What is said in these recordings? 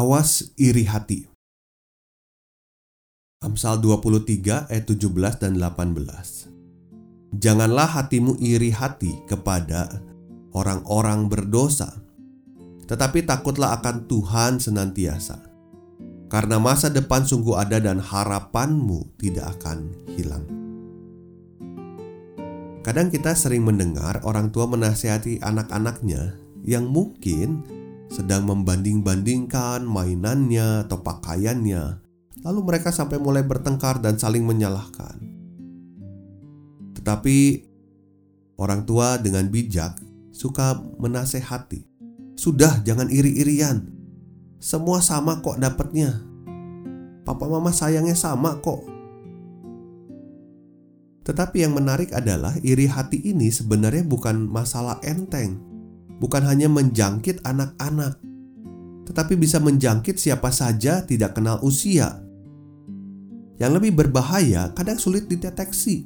Awas iri hati. Amsal 23 ayat 17 dan 18. Janganlah hatimu iri hati kepada orang-orang berdosa, tetapi takutlah akan Tuhan senantiasa. Karena masa depan sungguh ada dan harapanmu tidak akan hilang. Kadang kita sering mendengar orang tua menasihati anak-anaknya yang mungkin sedang membanding-bandingkan mainannya atau pakaiannya. Lalu mereka sampai mulai bertengkar dan saling menyalahkan. Tetapi orang tua dengan bijak suka menasehati sudah, jangan iri-irian. Semua sama kok dapatnya. Papa mama sayangnya sama kok. Tetapi yang menarik adalah iri hati ini sebenarnya bukan masalah enteng. Bukan hanya menjangkit anak-anak. Tetapi bisa menjangkit siapa saja tidak kenal usia. Yang lebih berbahaya kadang sulit dideteksi.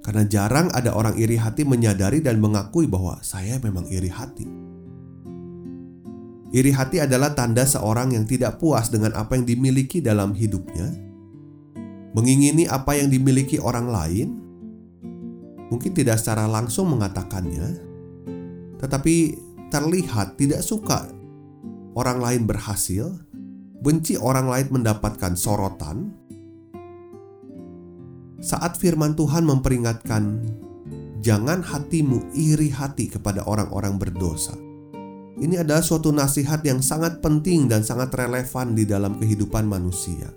Karena jarang ada orang iri hati menyadari dan mengakui bahwa saya memang iri hati. Iri hati adalah tanda seorang yang tidak puas dengan apa yang dimiliki dalam hidupnya, mengingini apa yang dimiliki orang lain, mungkin tidak secara langsung mengatakannya, tetapi terlihat tidak suka orang lain berhasil, benci orang lain mendapatkan sorotan. Saat firman Tuhan memperingatkan, "Jangan hatimu iri hati kepada orang-orang berdosa." Ini adalah suatu nasihat yang sangat penting dan sangat relevan di dalam kehidupan manusia.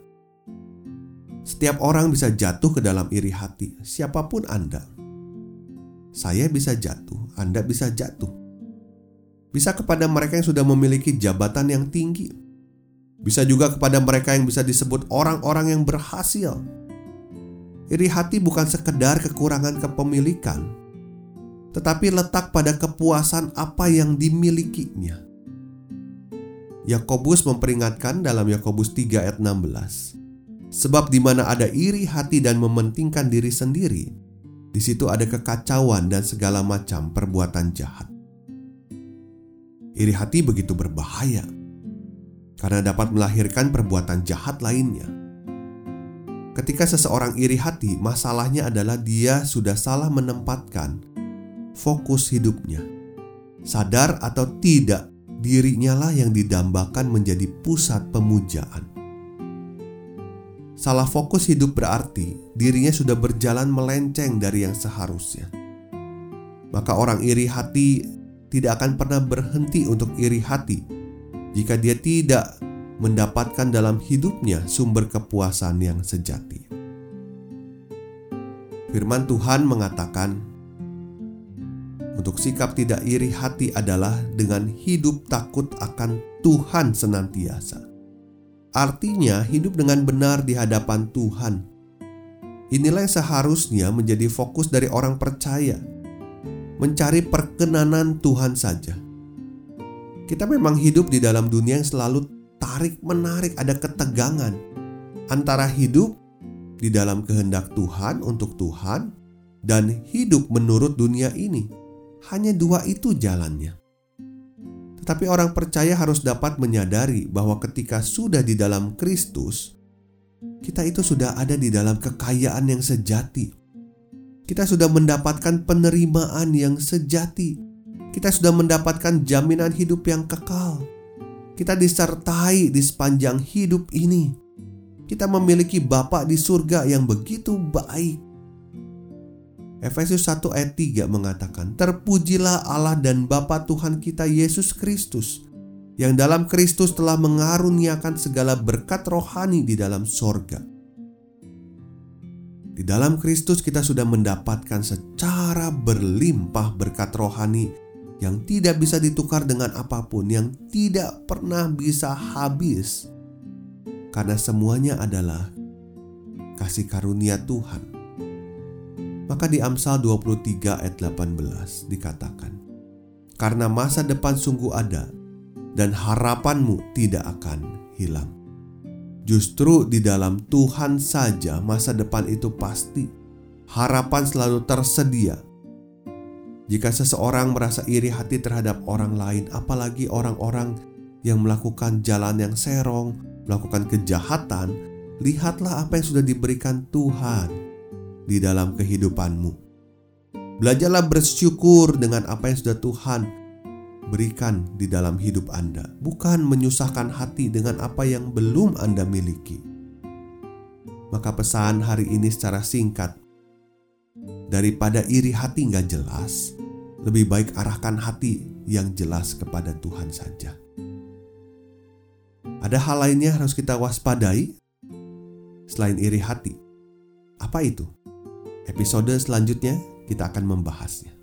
Setiap orang bisa jatuh ke dalam iri hati, siapa pun Anda. Saya bisa jatuh, Anda bisa jatuh. Bisa kepada mereka yang sudah memiliki jabatan yang tinggi. Bisa juga kepada mereka yang bisa disebut orang-orang yang berhasil. Iri hati bukan sekedar kekurangan kepemilikan, tetapi letak pada kepuasan apa yang dimilikinya. Yakobus memperingatkan dalam Yakobus 3 ayat 16. Sebab di mana ada iri hati dan mementingkan diri sendiri, di situ ada kekacauan dan segala macam perbuatan jahat. Iri hati begitu berbahaya karena dapat melahirkan perbuatan jahat lainnya. Ketika seseorang iri hati, masalahnya adalah dia sudah salah menempatkan fokus hidupnya. Sadar atau tidak, dirinya lah yang didambakan menjadi pusat pemujaan. Salah fokus hidup berarti dirinya sudah berjalan melenceng dari yang seharusnya. Maka orang iri hati tidak akan pernah berhenti untuk iri hati jika dia tidak mendapatkan dalam hidupnya sumber kepuasan yang sejati. Firman Tuhan mengatakan, untuk sikap tidak iri hati adalah dengan hidup takut akan Tuhan senantiasa. Artinya, hidup dengan benar di hadapan Tuhan. Inilah yang seharusnya menjadi fokus dari orang percaya, mencari perkenanan Tuhan saja. Kita memang hidup di dalam dunia yang selalu tarik-menarik, ada ketegangan antara hidup di dalam kehendak Tuhan untuk Tuhan dan hidup menurut dunia ini. Hanya dua itu jalannya. Tetapi orang percaya harus dapat menyadari bahwa ketika sudah di dalam Kristus, kita itu sudah ada di dalam kekayaan yang sejati. Kita sudah mendapatkan penerimaan yang sejati. Kita sudah mendapatkan jaminan hidup yang kekal. Kita disertai di sepanjang hidup ini. Kita memiliki Bapa di surga yang begitu baik Efesus 1 ayat 3 mengatakan, Terpujilah Allah dan Bapa Tuhan kita Yesus Kristus, yang dalam Kristus telah mengaruniakan segala berkat rohani di dalam sorga. Di dalam Kristus kita sudah mendapatkan secara berlimpah berkat rohani yang tidak bisa ditukar dengan apa pun, yang tidak pernah bisa habis. Karena semuanya adalah kasih karunia Tuhan. Maka di Amsal 23 ayat 18 dikatakan, Karena masa depan sungguh ada, dan harapanmu tidak akan hilang. Justru di dalam Tuhan saja masa depan itu pasti. Harapan selalu tersedia. Jika seseorang merasa iri hati terhadap orang lain, apalagi orang-orang yang melakukan jalan yang serong, melakukan kejahatan, lihatlah apa yang sudah diberikan Tuhan di dalam kehidupanmu. Belajarlah bersyukur dengan apa yang sudah Tuhan berikan di dalam hidup Anda, bukan menyusahkan hati dengan apa yang belum Anda miliki. Maka pesan hari ini secara singkat, daripada iri hati nggak jelas, lebih baik arahkan hati yang jelas kepada Tuhan saja. Ada hal lainnya harus kita waspadai selain iri hati. Apa itu? Episode selanjutnya kita akan membahasnya.